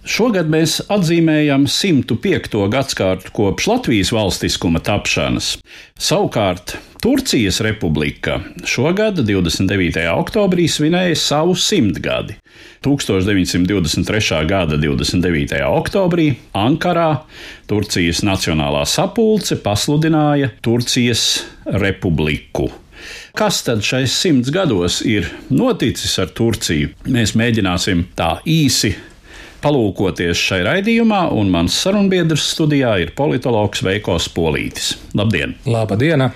Šogad mēs atzīmējam 105. gadsimtu kopš Latvijas valstiskuma tapšanas. Savukārt Turcijas republika šogad, 29. oktobrī, svinēja savu simtgadi. 1923. gada 29. oktobrī Ankarā Turcijas Nacionālā sapulce pasludināja Turcijas republiku. Kas tad šais simts gados ir noticis ar Turciju? Mēs mēģināsim tā īsi palūkoties šai raidījumā, un mans sarunbiedrs studijā ir politologs Veikos Polītis. Labdien! Labdien!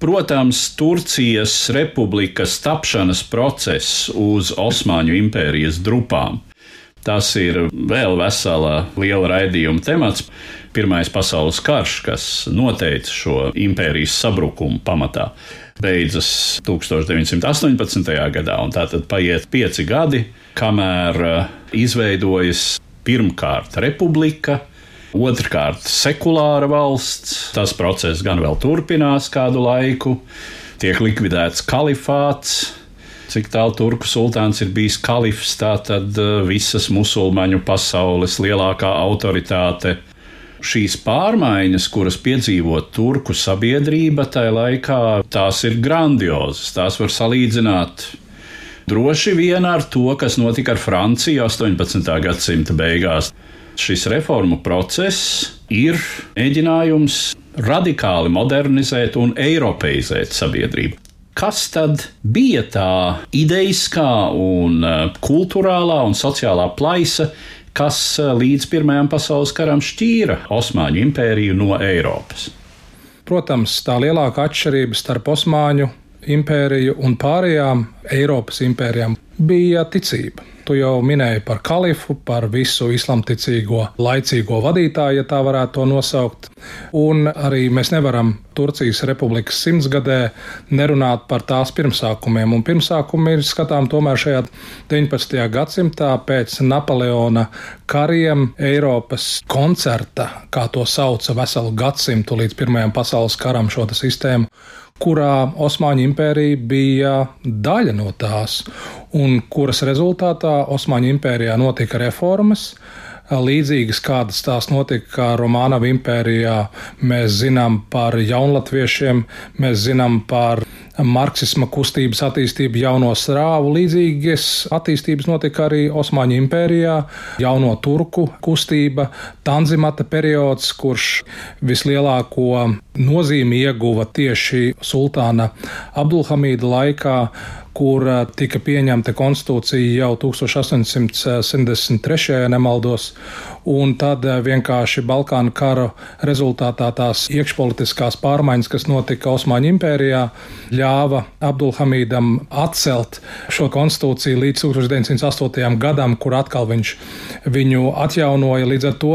Protams, Turcijas republikas tapšanas process uz Osmaņu impērijas drupām. Tas ir vēl vesela liela raidījuma temats. Pirmais pasaules karš, kas noteica šo impērijas sabrukumu pamatā, beidzas 1918. gadā, un tā tad paiet pieci gadi, kamēr izveidojas pirmkārt republika, Otrkārt, sekulāra valsts. Tas process gan vēl turpinās kādu laiku. Tiek likvidēts kalifāts. Cik tālu turku sultāns ir bijis kalifs, tā tad visas musulmaņu pasaules lielākā autoritāte. Šīs pārmaiņas, kuras piedzīvo turku sabiedrība tajā laikā, tās ir grandiozas. Tās var salīdzināt droši vien ar to, kas notika ar Franciju 18. gadsimta beigās šis reformu process ir mēģinājums radikāli modernizēt un eiropeizēt sabiedrību. Kas tad bija tā ideiskā, un kultūrālā un sociālā plaisa, kas līdz Pirmajam pasaules karam šķīra Osmaņu impēriju no Eiropas? Protams, tā lielākā atšķirība starp Osmaņu impēriju un pārējām Eiropas impērijām bija ticība. Tu jau minēji par kalifu, par visu islamticīgo laicīgo vadītāju, ja tā varētu to nosaukt. Un arī mēs nevaram Turcijas republikas simtsgadē nerunāt par tās pirmsākumiem. Un pirmsākumi ir skatām tomēr šajā 19. gadsimtā pēc Napoleona kariem Eiropas koncerta, kā to sauca veselu gadsimtu līdz Pirmajam pasaules karam šo sistēmu kurā Osmaņu impērija bija daļa no tās, un kuras rezultātā Osmaņu impērijā notika reformas. Līdzīgas kādas tās notika Romānava impērijā, mēs zinām par jaunlatviešiem, mēs zinām par marksisma kustības attīstību jauno strāvu. Līdzīgas attīstības notika arī Osmaņu impērijā, jauno turku kustība, Tanzimata periods, kurš vislielāko nozīmi ieguva tieši sultāna Abdulhamīda laikā, kur tika pieņemta konstitūcija jau 1873. ja nemaldos, un tad vienkārši Balkānu kara rezultātā tās iekšpolitiskās pārmaiņas, kas notika Osmaņu impērijā, ļāva Abdulhamīdam atcelt šo konstitūciju līdz 1908. gadam, kur atkal viņš viņu atjaunoja. Līdz ar to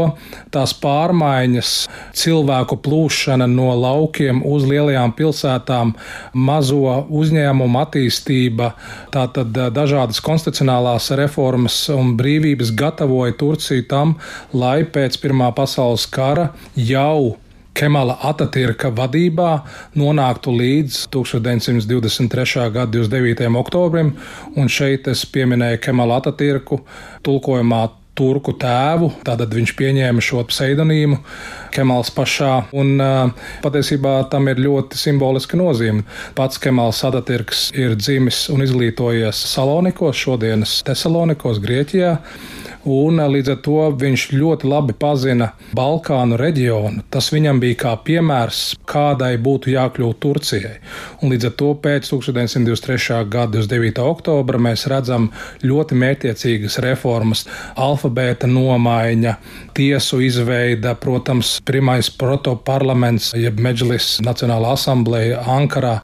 tās pārmaiņas, cilvēku plūšana no laukiem uz lielajām pilsētām, mazo uzņēmumu attīstība, tātad dažādas konstitucionālās reformas un brīvības gatavoja Turciju tam, lai pēc Pirmā pasaules kara jau Kemala Atatürka vadībā nonāktu līdz 1923. gada 29. oktobrim, un šeit es pieminēju Kemala Atatürku tulkojumā turku tēvu. Tātad viņš pieņēma šo pseidonīmu Kemāls pašā, un patiesībā tam ir ļoti simboliska nozīme. Pats Kemāls Adatirks ir dzimis un izglītojies Salonikos, šodienas Tesalonikos, Grieķijā. Un līdz ar to viņš ļoti labi pazina Balkānu reģionu. Tas viņam bija kā piemērs, kādai būtu jākļūt Turcijai. Un līdz ar to pēc 1923. gada 29. oktobra mēs redzam ļoti mērķiecīgas reformas. Alfa alfabēta nomaiņa, tiesu izveida, protams, pirmais protoparlaments, jeb Meģlis Nacionālā asambleja Ankarā.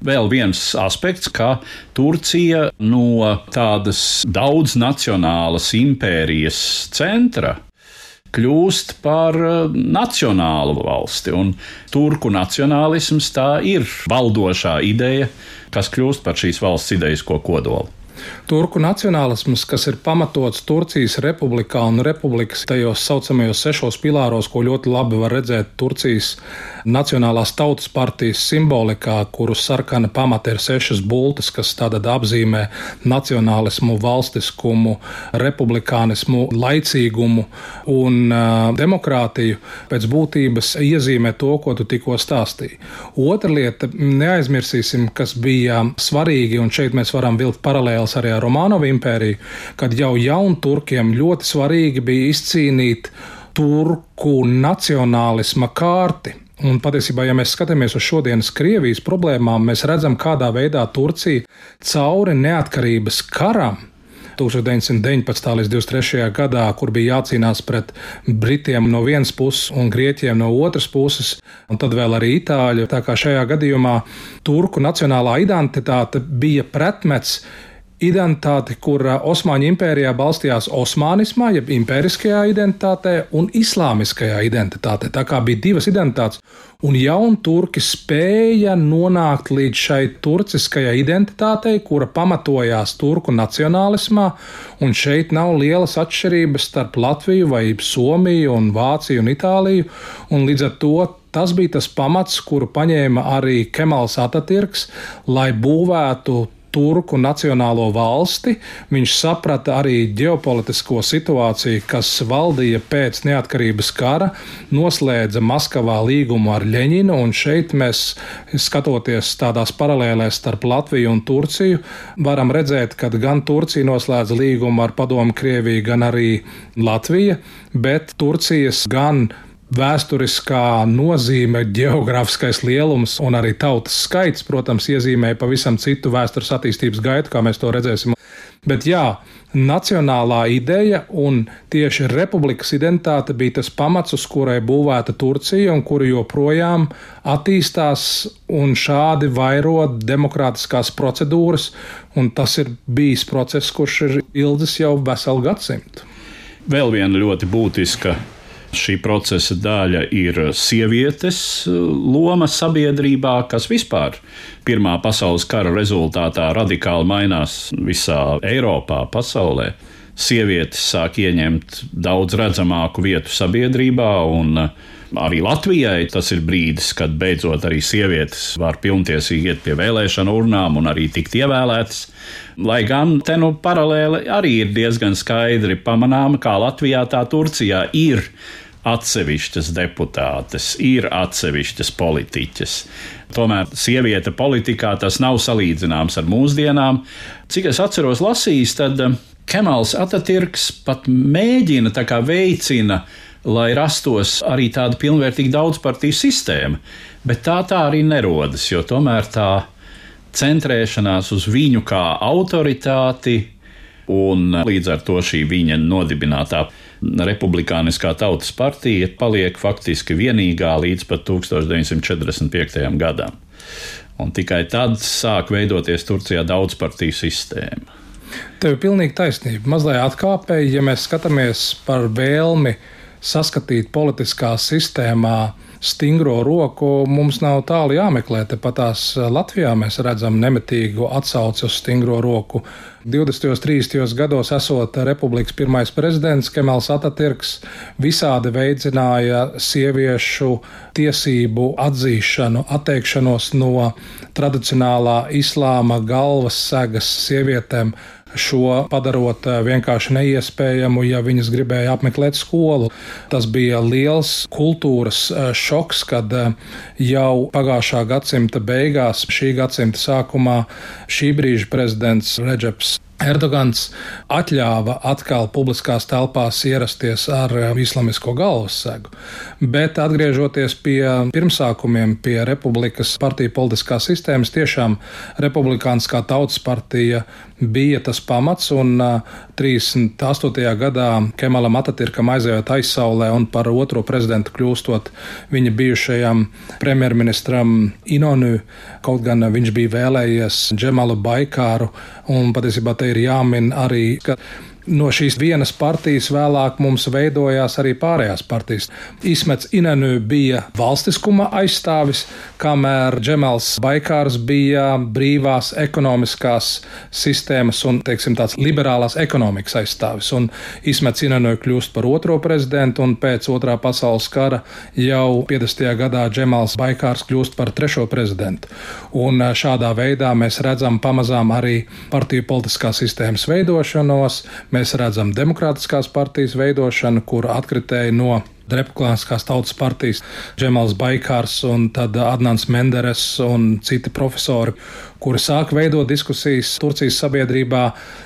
Vēl viens aspekts, ka Turcija no tādas daudznacionālas impērijas centra kļūst par eh, nacionālu valsti. Un turku nacionālisms tā ir valdošā ideja, kas kļūst par šīs valsts idejas kodolu. Turku nacionālisms, kas ir pamatots Turcijas republikā un republikas tajos saucamajos sešos pilāros, ko ļoti labi var redzēt Turcijas Nacionālās tautas partijas simbolikā, kuru sarkana pamata ir sešas bultas, kas tātad apzīmē nacionālismu, valstiskumu, republikānismu, laicīgumu un uh, demokrātiju, pēc būtības iezīmē to, ko tu tikko stāstīji. Otra lieta, neaizmirsīsim, kas bija svarīgi, un šeit mēs varam vilkt paralēli paralēls arī ar Romanovу impēriju, kad jau jaunturkiem ļoti svarīgi bija izcīnīt turku nacionālisma kārti. Un patiesībā, ja mēs skatāmies uz šodienas Krievijas problēmām, mēs redzam, kādā veidā Turcija cauri neatkarības karam 1919. līdz 23. gadā, kur bija jācīnās pret Britiem no vienas puses un Grieķiem no otras puses, un tad vēl arī Itāļu. Tā kā šajā gadījumā Turku nacionālā identitāte bija pretmets identitāti, kur Osmaņu impērijā balstījās osmānismā, jeb impēriskajā identitātē un islāmiskajā identitātē. Tā kā bija divas identitātes, un jaunturki spēja nonākt līdz šai turciskajai identitātei, kura pamatojās turku nacionālismā, un šeit nav lielas atšķirības starp Latviju vai Somiju un Vāciju un Itāliju, un līdz ar to Tas bija tas pamats, kuru paņēma arī Kemals Atatürks, lai būvētu turku nacionālo valsti. Viņš saprata arī ģeopolitisko situāciju, kas valdīja pēc neatkarības kara, noslēdza Maskavā līgumu ar Ļeņinu, un šeit mēs, skatoties tādās paralēlēs starp Latviju un Turciju, varam redzēt, ka gan Turcija noslēdza līgumu ar Padomu Krieviju, gan arī Latvija, bet Turcijas gan vēsturiskā nozīme, geogrāfiskais lielums un arī tautas skaits, protams, iezīmē pavisam citu vēstures attīstības gaitu, kā mēs to redzēsim. Bet jā, nacionālā ideja un tieši republikas identitāte bija tas pamats, uz kurai būvēta Turcija un kura joprojām attīstās un šādi vairo demokrātiskās procedūras, un tas ir bijis process, kurš ir ilgs jau veselu gadsimtu. Vēl viena ļoti būtiska Šī procesa daļa ir sievietes uh, loma sabiedrībā, kas vispār Pirmā pasaules kara rezultātā radikāli mainās visā Eiropā, pasaulē. Sievietes sāk ieņemt daudz redzamāku vietu sabiedrībā, un uh, arī Latvijai tas ir brīdis, kad beidzot arī sievietes var pilntiesīgi iet pie vēlēšanu urnām un arī tikt ievēlētas. Lai gan te nu paralēli arī ir diezgan skaidri pamanāma, kā Latvijā, tā Turcijā ir atsevišķas deputātes, ir atsevišķas politiķas. Tomēr sieviete politikā tas nav salīdzināms ar mūsdienām. Cik es atceros lasījis, tad um, Kemāls Atatürks pat mēģina tā kā veicina, lai rastos arī tāda pilnvērtīga daudzpartiju sistēma, bet tā tā arī nerodas, jo tomēr tā centrēšanās uz viņu kā autoritāti un līdz ar to šī viņa nodibinātā Republikāniskā tautas partija paliek faktiski vienīgā līdz pat 1945. gadam. Un tikai tad sāk veidoties Turcijā daudzpartiju sistēma. Tev ir pilnīgi taisnība. Mazliet atkāpēji, ja mēs skatāmies par vēlmi saskatīt politiskā sistēmā stingro roku mums nav tālu jāmeklē. Tepatās eh, Latvijā mēs redzam nemitīgu atsauci uz stingro roku. 20. un 30. gados esot republikas pirmais prezidents Kemals Atatürks visādi veicināja sieviešu tiesību atzīšanu, atteikšanos no tradicionālā islāma galvas segas sievietēm šo padarot eh, vienkārši neiespējamu, ja viņas gribēja apmeklēt skolu. Tas bija liels kultūras eh, šoks, kad eh, jau pagājušā gadsimta beigās, šī gadsimta sākumā, šī brīža prezidents Reģeps Erdogans atļāva atkal publiskās telpās ierasties ar islamisko galvassegu, bet atgriežoties pie pirmsākumiem, pie republikas partiju politiskās sistēmas, tiešām republikāniskā tautas partija bija tas pamats, un 38. gadā Kemalam Atatirkam aizejot aizsaulē un par otro prezidentu kļūstot viņa bijušajam premjerministram Inonu, kaut gan viņš bija vēlējies Džemalu Baikāru, un patiesībā te ir jāmin arī, ka no šīs vienas partijas vēlāk mums veidojās arī pārējās partijas. Ismets Inenu bija valstiskuma aizstāvis, kamēr Džemals Baikārs bija brīvās ekonomiskās sistēmas un, teiksim, tāds liberālās ekonomikas aizstāvis. Un Ismets Inenu kļūst par otro prezidentu, un pēc otrā pasaules kara jau 50. gadā Džemals Baikārs kļūst par trešo prezidentu. Un šādā veidā mēs redzam pamazām arī partiju politiskās sistēmas veidošanos. Mēs redzam demokrātiskās partijas veidošanu, kur atkritēji no Republikāniskās tautas partijas, Džemals Baikārs un tad Adnants Menderes un citi profesori, kuri sāk veidot diskusijas Turcijas sabiedrībā.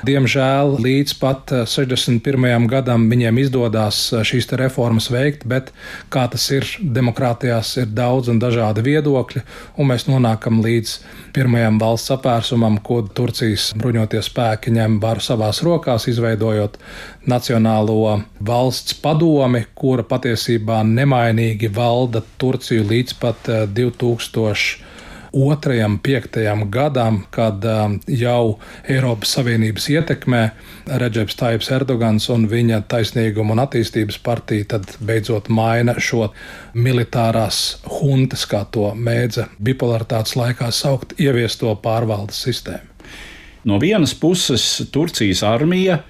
Diemžēl līdz pat 61. Eh, gadam viņiem izdodas eh, šīs reformas veikt, bet kā tas ir demokrātijās, ir daudz un dažādi viedokļi, un mēs nonākam līdz pirmajam valsts apvērsumam, ko Turcijas bruņotie spēki ņem varu savās rokās, izveidojot Nacionālo valsts padomi, kura patiesībā nemainīgi valda Turciju līdz pat 2000. Otrajam, piektajam gadam, kad um, jau Eiropas Savienības ietekmē Reģeps Taips Erdogans un viņa taisnīguma un attīstības partija tad beidzot maina šo militārās huntas, kā to mēdza bipolaritātes laikā saukt, ieviesto pārvaldes sistēmu. No vienas puses Turcijas armija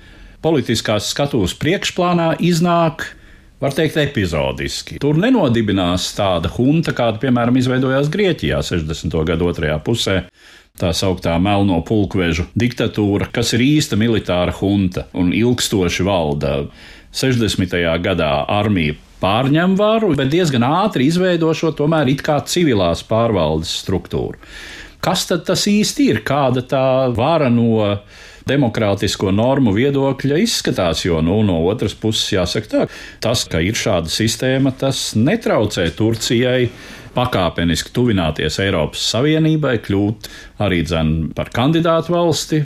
politiskās skatuves priekšplānā iznāk, var teikt, epizodiski. Tur nenodibinās tāda hunta, kāda, piemēram, izveidojās Grieķijā 60. gadu otrajā pusē. Tā sauktā melno pulkvežu diktatūra, kas ir īsta militāra hunta un ilgstoši valda. 60. gadā armija pārņem varu, bet diezgan ātri izveido šo tomēr it kā civilās pārvaldes struktūru. Kas tad tas īsti ir? Kāda tā vara no demokrātisko normu viedokļa izskatās, jo nu, no otras puses jāsaka tā, tas, ka ir šāda sistēma, tas netraucē Turcijai pakāpeniski tuvināties Eiropas Savienībai, kļūt arī par kandidātu valsti.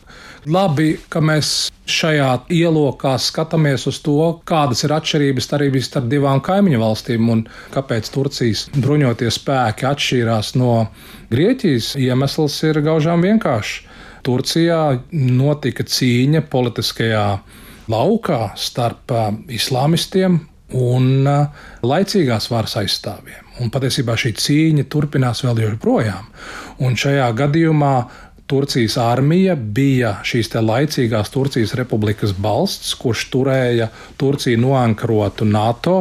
Labi, ka mēs šajā ielokā skatāmies uz to, kādas ir atšķirības arī starp divām kaimiņu valstīm un kāpēc Turcijas bruņotie spēki atšķīrās no Grieķijas. Iemesls ir gaužām vienkāršs. Turcijā notika cīņa politiskajā laukā starp islāmistiem un laicīgās varas aizstāvjiem. Un patiesībā šī cīņa turpinās vēl joprojām. Un šajā gadījumā Turcijas armija bija šīs laicīgās Turcijas republikas balsts, kurš turēja Turciju noankrotu NATO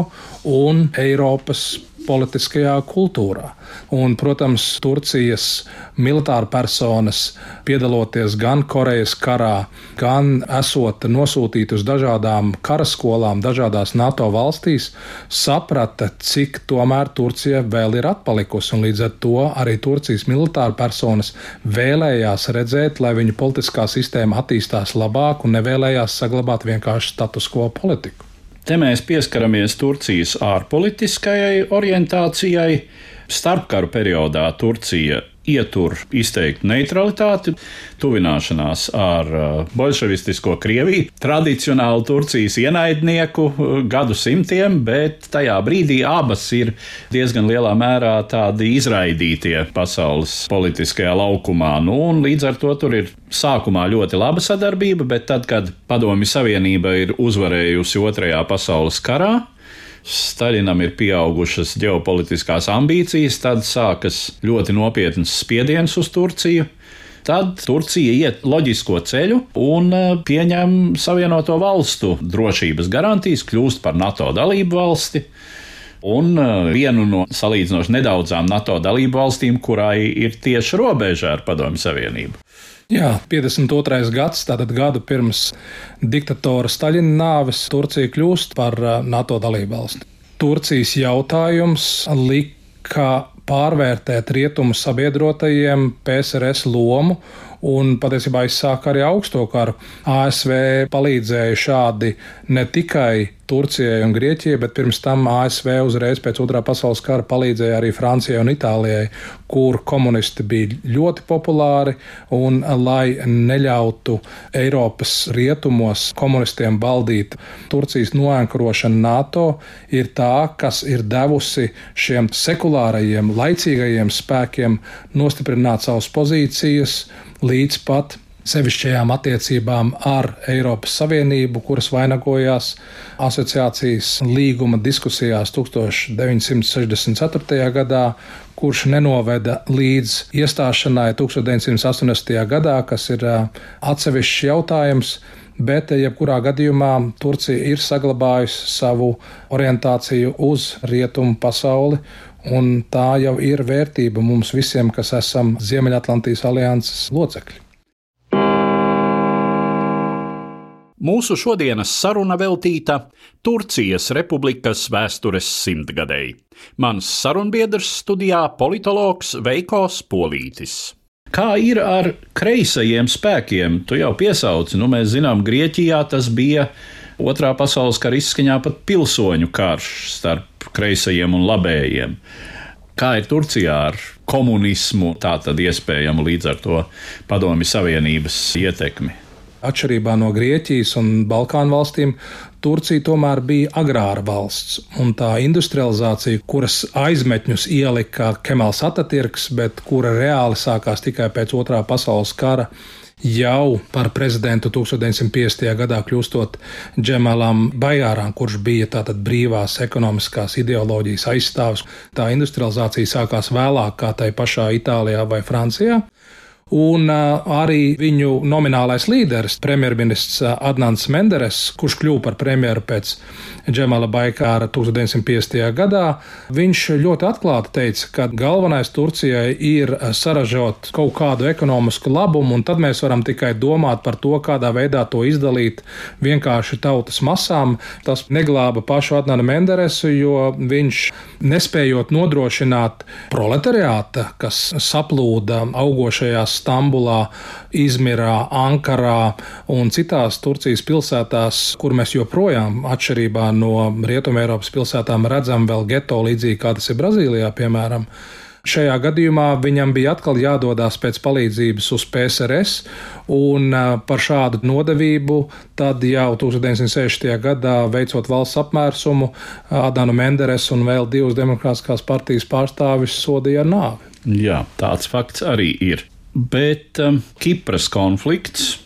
un Eiropas politiskajā kultūrā. Un, protams, Turcijas militāra personas piedaloties gan Korejas karā, gan esot nosūtīti uz dažādām karaskolām, dažādās NATO valstīs, saprata, cik tomēr Turcija vēl ir atpalikusi. Un līdz ar to arī Turcijas militāra personas vēlējās redzēt, lai viņu politiskā sistēma attīstās labāk un nevēlējās saglabāt vienkārši status quo politiku. Te mēs pieskaramies Turcijas ārpolitiskajai orientācijai. Starpkaru periodā Turcija ietur izteiktu neutralitāti, tuvināšanās ar uh, bolševistisko Krieviju, tradicionālu Turcijas ienaidnieku uh, gadu simtiem, bet tajā brīdī abas ir diezgan lielā mērā tādi izraidītie pasaules politiskajā laukumā. Nu, līdz ar to tur ir sākumā ļoti laba sadarbība, bet tad, kad Padomju Savienība ir uzvarējusi Otrajā pasaules karā, Staļinam ir pieaugušas ģeopolitiskās ambīcijas, tad sākas ļoti nopietns spiediens uz Turciju. Tad Turcija iet loģisko ceļu un e, pieņem Savienoto valstu drošības garantijas, kļūst par NATO dalību valsti. Un e, vienu no salīdzinoši nedaudzām NATO dalību valstīm, kurai ir tieši robeža ar Padomju Savienību. Jā, 52. gads, tātad gadu pirms diktatora Staļina nāves, Turcija kļūst par NATO dalību valsti. Turcijas jautājums lika pārvērtēt rietumu sabiedrotajiem PSRS lomu un patiesībā izsāka arī augsto karu. ASV palīdzēja šādi ne tikai Turcijai un Grieķijai, bet pirms tam ASV uzreiz pēc otrā pasaules kara palīdzēja arī Francijai un Itālijai, kur komunisti bija ļoti populāri, un lai neļautu Eiropas rietumos komunistiem valdīt, Turcijas noankurošana NATO ir tā, kas ir devusi šiem sekulārajiem, laicīgajiem spēkiem nostiprināt savas pozīcijas līdz pat sevišķajām attiecībām ar Eiropas Savienību, kuras vainagojās asociācijas līguma diskusijās 1964. gadā, kurš nenoveda līdz iestāšanai 1980. gadā, kas ir atsevišķs jautājums. Bet, jebkurā gadījumā, Turcija ir saglabājusi savu orientāciju uz rietumu pasauli, un tā jau ir vērtība mums visiem, kas esam Ziemeļatlantijas alianses locekļi. Mūsu šodienas saruna veltīta Turcijas Republikas vēstures simtgadēji. Mans sarunbiedrs studijā politologs Veikos Polītis. Kā ir ar kreisajiem spēkiem? Tu jau piesauci, nu mēs zinām, Grieķijā tas bija Otrā pasaules kara izskaņā pat pilsoņu karš starp kreisajiem un labējiem. Kā ir Turcijā ar komunismu, tā tad iespējamu līdz ar to Padomju Savienības ietekmi? Atšķirībā no Grieķijas un Balkānu valstīm, Turcija tomēr bija agrāra valsts, un tā industrializācija, kuras aizmetņus ielika Kemals Atatürks, bet kura reāli sākās tikai pēc otrā pasaules kara, jau par prezidentu 1950. gadā kļūstot Džemalam Bajāram, kurš bija tātad brīvās ekonomiskās ideoloģijas aizstāvis. Tā industrializācija sākās vēlāk, kā tai pašā Itālijā vai Francijā. Un arī viņu nominālais līderis, premjerministrs Adnants Menderes, kurš kļuva par premjeru pēc Džemala Baikāra 1950. gadā, viņš ļoti atklāti teica, ka galvenais Turcijai ir saražot kaut kādu ekonomisku labumu, un tad mēs varam tikai domāt par to, kādā veidā to izdalīt vienkārši tautas masām. Tas neglāba pašu Adnanu Menderesu, jo viņš nespējot nodrošināt proletariāta, kas saplūda augošajās Stambulā, Izmirā, Ankarā un citās Turcijas pilsētās, kur mēs joprojām, atšķirībā no Rietumēropas pilsētām, redzam vēl geto līdzīgi kā tas ir Brazīlijā, piemēram. Šajā gadījumā viņam bija atkal jādodas pēc palīdzības uz PSRS, un par šādu nodevību tad jau 1960. gadā veicot valsts apmērsumu, Adanu Menderes un vēl divus demokrātiskās partijas pārstāvis sodīja ar nāvi. Jā, tāds fakts arī ir bet um, Kipras konflikts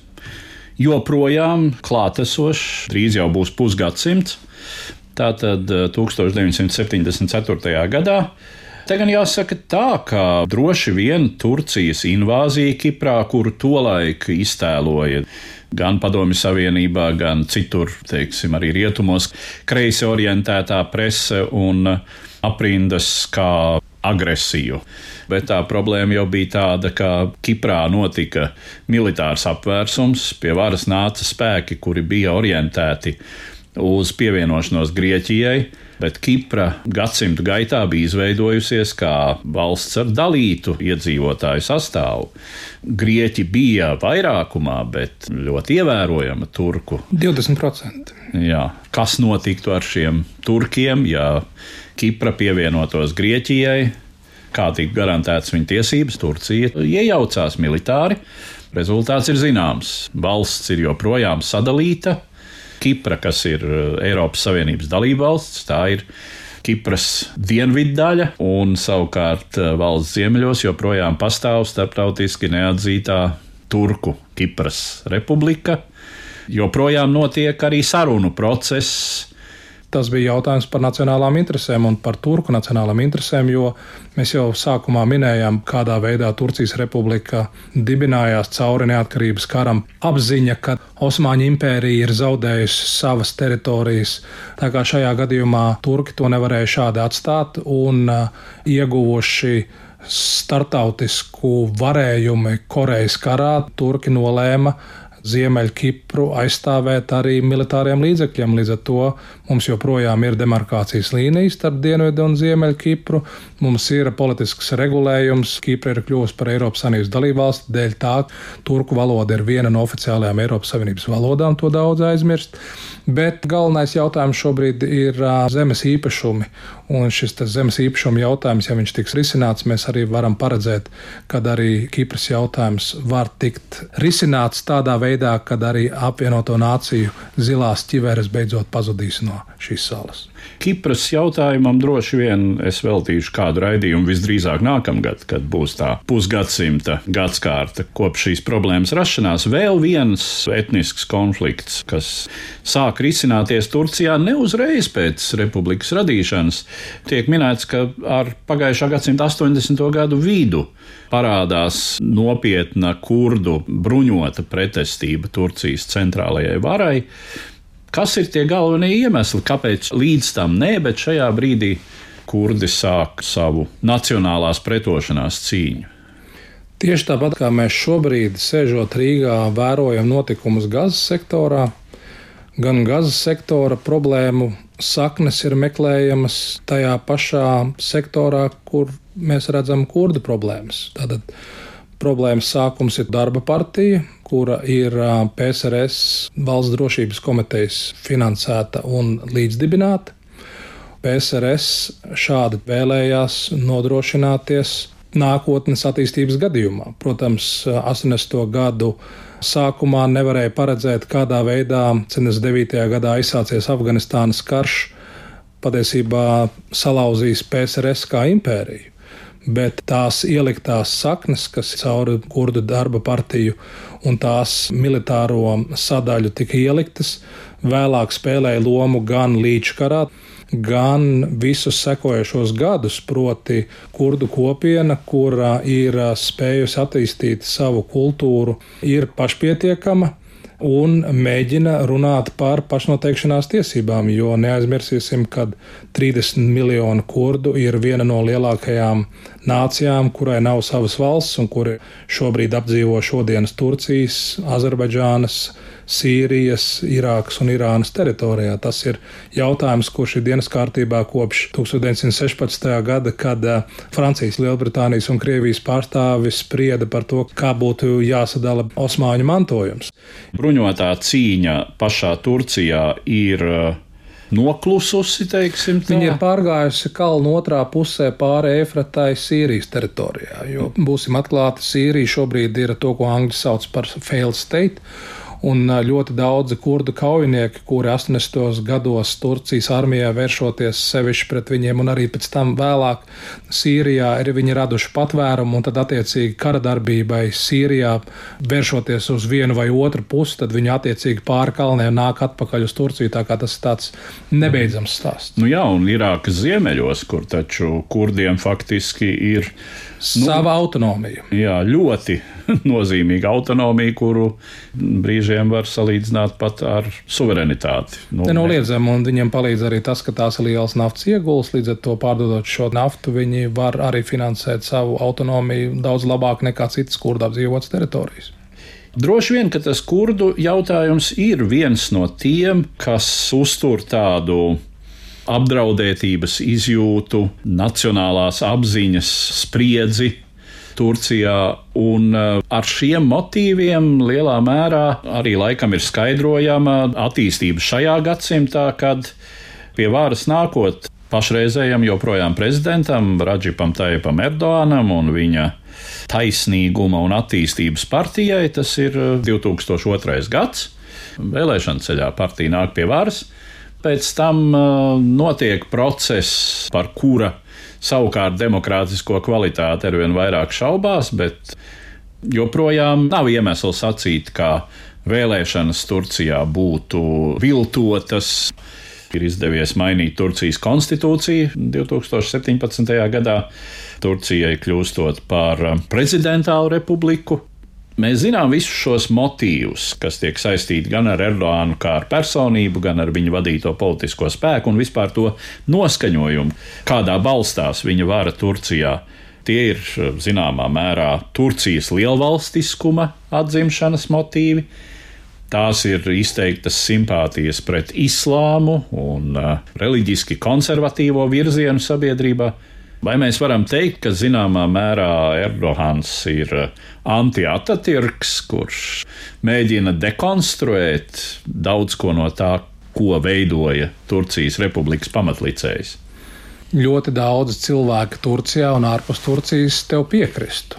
joprojām klātesošs, drīz jau būs pusgadsimts. Tātad 1974. Uh, gadā. Te gan jāsaka tā, ka droši vien Turcijas invāzija Kiprā, kuru tolaik iztēloja gan Padomju Savienībā, gan citur, teiksim, arī rietumos, kreisi orientētā prese un aprindas kā agresiju bet tā problēma jau bija tāda, ka Kiprā notika militārs apvērsums, pie varas nāca spēki, kuri bija orientēti uz pievienošanos Grieķijai. Bet Kipra gadsimtu gaitā bija izveidojusies kā valsts ar dalītu iedzīvotāju sastāvu. Grieķi bija vairākumā, bet ļoti ievērojama turku. 20%. Jā. Kas notiktu ar šiem turkiem, ja Kipra pievienotos Grieķijai? kā tika garantētas viņa tiesības, Turcija iejaucās militāri. Rezultāts ir zināms. Valsts ir joprojām sadalīta. Kipra, kas ir uh, Eiropas Savienības dalībvalsts, tā ir Kipras dienvidu daļa, un savukārt uh, valsts ziemeļos joprojām pastāv starptautiski neatzītā Turku Kipras republika. Joprojām notiek arī sarunu process Tas bija jautājums par nacionālām interesēm un par turku nacionālām interesēm, jo mēs jau sākumā minējām, kādā veidā Turcijas republika dibinājās cauri neatkarības karam. Apziņa, ka Osmaņu impērija ir zaudējusi savas teritorijas, tā kā šajā gadījumā turki to nevarēja šādi atstāt un uh, ieguvuši startautisku varējumu Korejas karā, turki nolēma Ziemeļkipru aizstāvēt arī militāriem līdzekļiem. Līdz ar to mums joprojām ir demarkācijas līnijas starp Dienvidu un Ziemeļkipru. Mums ir politisks regulējums. Kipra ir kļuvusi par Eiropas Savienības dalībvalsti dēļ tā, ka turku valoda ir viena no oficiālajām Eiropas Savienības valodām, to daudz aizmirst. Bet galvenais jautājums šobrīd ir zemes īpašumi. Un šis zemes īpašuma jautājums, ja viņš tiks risināts, mēs arī varam paredzēt, kad arī Kipras jautājums var tikt risināts tādā veidā, kad arī apvienoto nāciju zilās ķiveres beidzot pazudīs no šīs salas. Kipras jautājumam droši vien es veltīšu kādu raidījumu visdrīzāk nākamgad, kad būs tā pusgadsimta gadskārta kopš šīs problēmas rašanās. Vēl viens etnisks konflikts, kas sāk risināties Turcijā ne uzreiz pēc republikas radīšanas, tiek minēts, ka ar pagājušā gadsimta 80. gadu vidu parādās nopietna kurdu bruņota pretestība Turcijas centrālajai varai. Kas ir tie galvenie iemesli, kāpēc līdz tam nē, bet šajā brīdī kurdi sāk savu nacionālās pretošanās cīņu? Tieši tāpat kā mēs šobrīd, sēžot Rīgā, vērojam notikumus Gazas sektorā, gan Gazas sektora problēmu saknes ir meklējamas tajā pašā sektorā, kur mēs redzam kurdu problēmas. Tātad problēmas sākums ir darba partija, kura ir PSRS valsts drošības komitejas finansēta un līdzdibināta. PSRS šādi vēlējās nodrošināties nākotnes attīstības gadījumā. Protams, 80. gadu sākumā nevarēja paredzēt, kādā veidā 79. gadā aizsācies Afganistānas karš patiesībā salauzīs PSRS kā impēriju bet tās ieliktās saknes, kas cauri kurdu darba partiju un tās militāro sadaļu tika ieliktas, vēlāk spēlēja lomu gan līčkarā, gan visus sekojošos gadus, proti, kurdu kopiena, kurā ir spējusi attīstīt savu kultūru, ir pašpietiekama, un mēģina runāt par pašnoteikšanās tiesībām, jo neaizmirsīsim, ka 30 miljonu kurdu ir viena no lielākajām nācijām, kurai nav savas valsts un kuri šobrīd apdzīvo šodienas Turcijas, Azerbaidžānas, Sīrijas, Irākas un Irānas teritorijā. Tas ir jautājums, kurš ir dienas kārtībā kopš 1916. gada, kad eh, Francijas, Lielbritānijas un Krievijas pārstāvis sprieda par to, kā būtu jāsadala Osmaņu mantojums. Bruņotā cīņa pašā Turcijā ir eh, noklususi, teiksim. Tā. Viņa ir pārgājusi kalnu otrā pusē pāri Efratai Sīrijas teritorijā. Jo, būsim atklāti, Sīrija šobrīd ir to, ko angļu sauc par failed state un ļoti daudzi kurdu kaujinieki, kuri 80. gados Turcijas armijā vēršoties sevišķi pret viņiem, un arī pēc tam vēlāk Sīrijā ir viņi raduši patvērumu, un tad attiecīgi kara darbībai Sīrijā vēršoties uz vienu vai otru pusi, tad viņi attiecīgi pāri kalniem nāk atpakaļ uz Turciju. Tā kā tas ir tāds nebeidzams stāsts. Nu jā, un Irākas ziemeļos, kur taču kurdiem faktiski ir nu, sava autonomija. Jā, ļoti nozīmīga autonomija, kuru brīžiem var salīdzināt pat ar suverenitāti. Nu, Nenoliedzami, un viņiem palīdz arī tas, ka tās ir lielas naftas ieguldījums. Līdz ar to pārdodot šo naftu, viņi var arī finansēt savu autonomiju daudz labāk nekā citas kurdu apdzīvotas teritorijas. Droši vien, ka tas kurdu jautājums ir viens no tiem, kas uztur tādu apdraudētības izjūtu, nacionālās apziņas spriedzi Turcijā. Un uh, ar šiem motīviem lielā mērā arī laikam ir skaidrojama attīstība šajā gadsimtā, kad pie varas nākot pašreizējam joprojām prezidentam Radžipam Taipam Erdoganam un viņa taisnīguma un attīstības partijai. Tas ir 2002. Uh, gads. Vēlēšana ceļā partija nāk pie varas. Pēc tam uh, notiek process, par kura savukārt demokrātisko kvalitāti ar vien vairāk šaubās, bet joprojām nav iemesls sacīt, ka vēlēšanas Turcijā būtu viltotas. Ir izdevies mainīt Turcijas konstitūciju 2017. gadā, Turcijai kļūstot par prezidentālu republiku. Mēs zinām visus šos motīvus, kas tiek saistīti gan ar Erdoganu, kā ar personību, gan ar viņa vadīto politisko spēku un vispār to noskaņojumu, kādā balstās viņa vara Turcijā. Tie ir zināmā mērā Turcijas lielvalstiskuma atzimšanas motīvi, Tās ir izteiktas simpātijas pret islāmu un uh, reliģiski konservatīvo virzienu sabiedrībā. Vai mēs varam teikt, ka zināmā mērā Erdogans ir anti-Atatürks, kurš mēģina dekonstruēt daudz ko no tā, ko veidoja Turcijas republikas pamatlicējs? Ļoti daudz cilvēku Turcijā un ārpus Turcijas tev piekristu.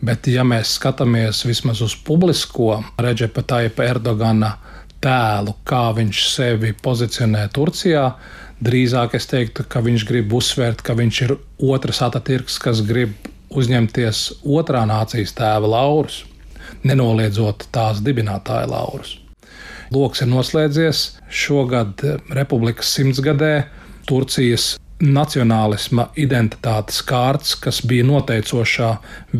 Bet, ja mēs skatāmies vismaz uz publisko Reģepa Taipa Erdogana tēlu, kā viņš sevi pozicionē Turcijā, drīzāk es teiktu, ka viņš grib uzsvērt, ka viņš ir otrs Atatürks, kas grib uzņemties otrā nācijas tēva laurus, nenoliedzot tās dibinātāja laurus. Loks ir noslēdzies šogad Republikas simtsgadē. Turcijas nacionālisma identitātes kārts, kas bija noteicošā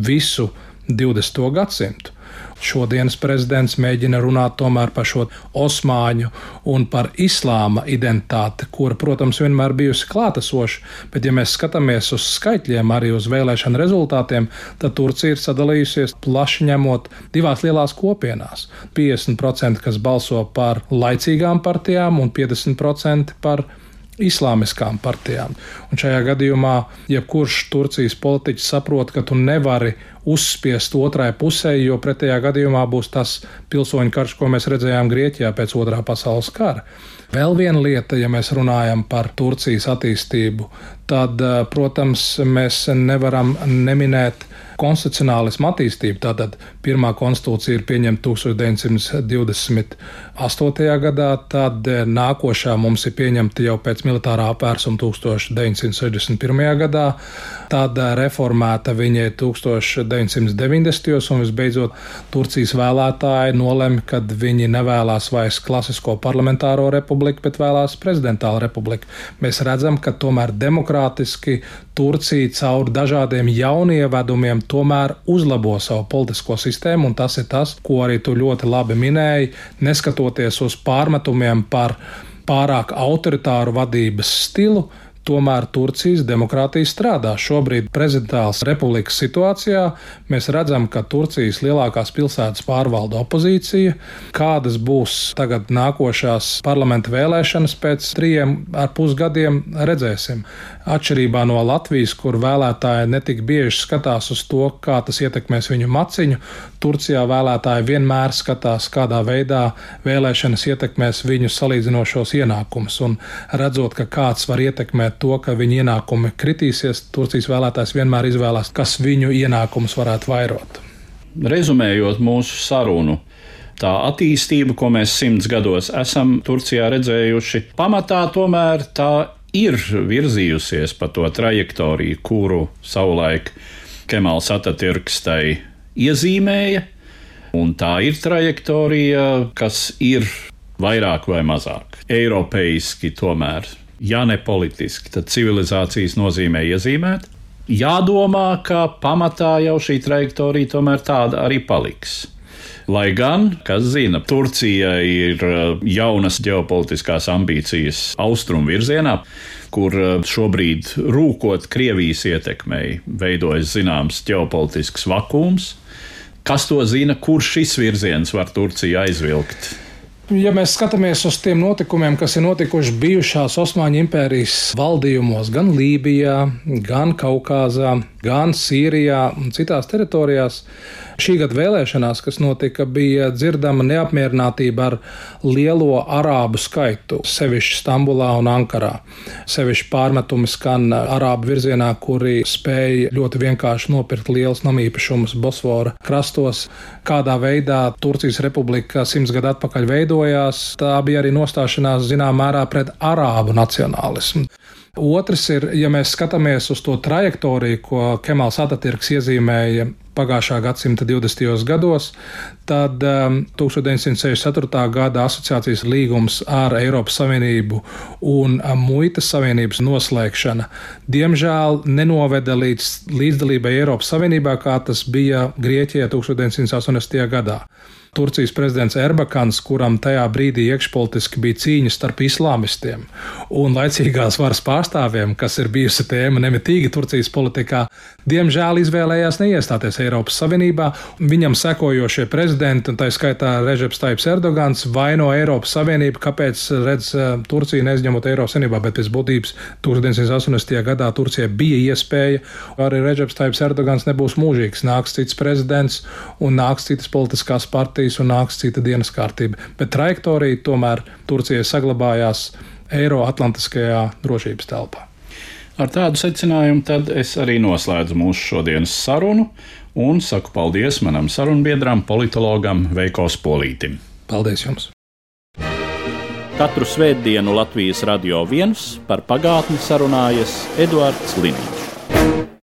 visu 20. gadsimtu. Šodienas prezidents mēģina runāt par šo osmaņu un par islāma identitāti, kura, protams, vienmēr bijusi klātesoša, bet, ja mēs skatāmies uz skaitļiem, arī uz vēlēšanu rezultātiem, tad Turcija ir sadalījusies plaši ņemot divās lielās kopienās - 50%, kas balso par laicīgām partijām un 50% par islāmiskām partijām. Un šajā gadījumā, jebkurš Turcijas politiķis saprot, ka tu nevari uzspiest otrai pusē, jo pretējā gadījumā būs tas pilsoņu karš, ko mēs redzējām Grieķijā pēc otrā pasaules kara. Vēl viena lieta, ja mēs runājam par Turcijas attīstību, tad, protams, mēs nevaram neminēt konstitucionālismu attīstību. Tātad pirmā konstitūcija ir pieņemta 1928. gadā, tad nākošā mums ir pieņemta jau pēc militārā apvērsuma 1961. gadā, tad reformēta viņa ir 1990. un visbeidzot Turcijas vēlētāji nolēma, ka viņi nevēlas vairs klasisko parlamentāro republiku, bet vēlās prezidentālu republiku. Mēs redzam, ka tomēr demokrātiski Turcija caur dažādiem jaunievedumiem tomēr uzlabo savu politisko sistēmu, un tas ir tas, ko arī tu ļoti labi minēji, neskatoties uz pārmetumiem par pārāk autoritāru vadības stilu Tomēr Turcijas demokrātija strādā. Šobrīd prezidentāls republikas situācijā mēs redzam, ka Turcijas lielākās pilsētas pārvalda opozīcija. Kādas būs tagad nākošās parlamenta vēlēšanas pēc trijiem ar pusgadiem, redzēsim. Atšķirībā no Latvijas, kur vēlētāji netik bieži skatās uz to, kā tas ietekmēs viņu maciņu, Turcijā vēlētāji vienmēr skatās, kādā veidā vēlēšanas ietekmēs viņu salīdzinošos ienākumus. Un redzot, ka kāds var ietekmēt to, ka viņa ienākumi kritīsies, Turcijas vēlētājs vienmēr izvēlās, kas viņu ienākumus varētu vairot. Rezumējot mūsu sarunu, tā attīstība, ko mēs simts gados esam Turcijā redzējuši, pamatā tomēr tā ir virzījusies pa to trajektoriju, kuru savulaik Kemāls Atatürks tai iezīmēja. Un tā ir trajektorija, kas ir vairāk vai mazāk eiropeiski tomēr ja ne politiski, tad civilizācijas nozīmē iezīmēt. Jādomā, ka pamatā jau šī trajektorija tomēr tāda arī paliks. Lai gan, kas zina, Turcija ir uh, jaunas ģeopolitiskās ambīcijas austrumu virzienā, kur uh, šobrīd rūkot Krievijas ietekmei, veidojas zināms ģeopolitisks vakums. Kas to zina, kurš šis virziens var Turciju aizvilkt? Ja mēs skatāmies uz tiem notikumiem, kas ir notikuši bijušās Osmaņu impērijas valdījumos, gan Lībijā, gan Kaukazā, gan Sīrijā un citās teritorijās, šī gada vēlēšanās, kas notika, bija dzirdama neapmierinātība ar lielo arābu skaitu, sevišķi Stambulā un Ankarā. Sevišķi pārmetumi skan arābu virzienā, kuri spēja ļoti vienkārši nopirkt lielus namīpašumus Bosfora krastos. Kādā veidā Turcijas republika simts gadu atpakaļ veidojās, tā bija arī nostāšanās zināmā mērā pret arābu nacionālismu. Otrs ir, ja mēs skatāmies uz to trajektoriju, ko Kemāls Atatürks iezīmēja pagājušā gadsimta 20. gados, tad um, 1964. gada asociācijas līgums ar Eiropas Savienību un um, Muitas Savienības noslēgšana diemžēl nenoveda līdz līdzdalībai Eiropas Savienībā, kā tas bija Grieķijā 1980. gadā. Turcijas prezidents Erbakans, kuram tajā brīdī iekšpolitiski bija cīņa starp islāmistiem un laicīgās varas pārstāvjiem, kas ir bijusi tēma nemitīgi Turcijas politikā, diemžēl izvēlējās neiestāties Eiropas Savienībā. Viņam sekojošie prezidenti, tā skaitā Režeps Taips Erdogans, vaino Eiropas Savienību, kāpēc redz Turciju neizņemot Eiropas Savienībā, bet pēc būtības 1980. gadā Turcija bija iespēja, arī Režeps Taips Erdogans nebūs mūžīgs, nāks cits prezidents un nāks citas politiskās partijas un nāks cita dienas kārtība. Bet trajektorija tomēr Turcijai saglabājās Eiroatlantiskajā drošības telpā. Ar tādu secinājumu tad es arī noslēdzu mūsu šodienas sarunu un saku paldies manam sarunbiedram, politologam Veiko Spolītim. Paldies jums! Katru svētdienu Latvijas radio viens par pagātni sarunājas Eduards Liniņš.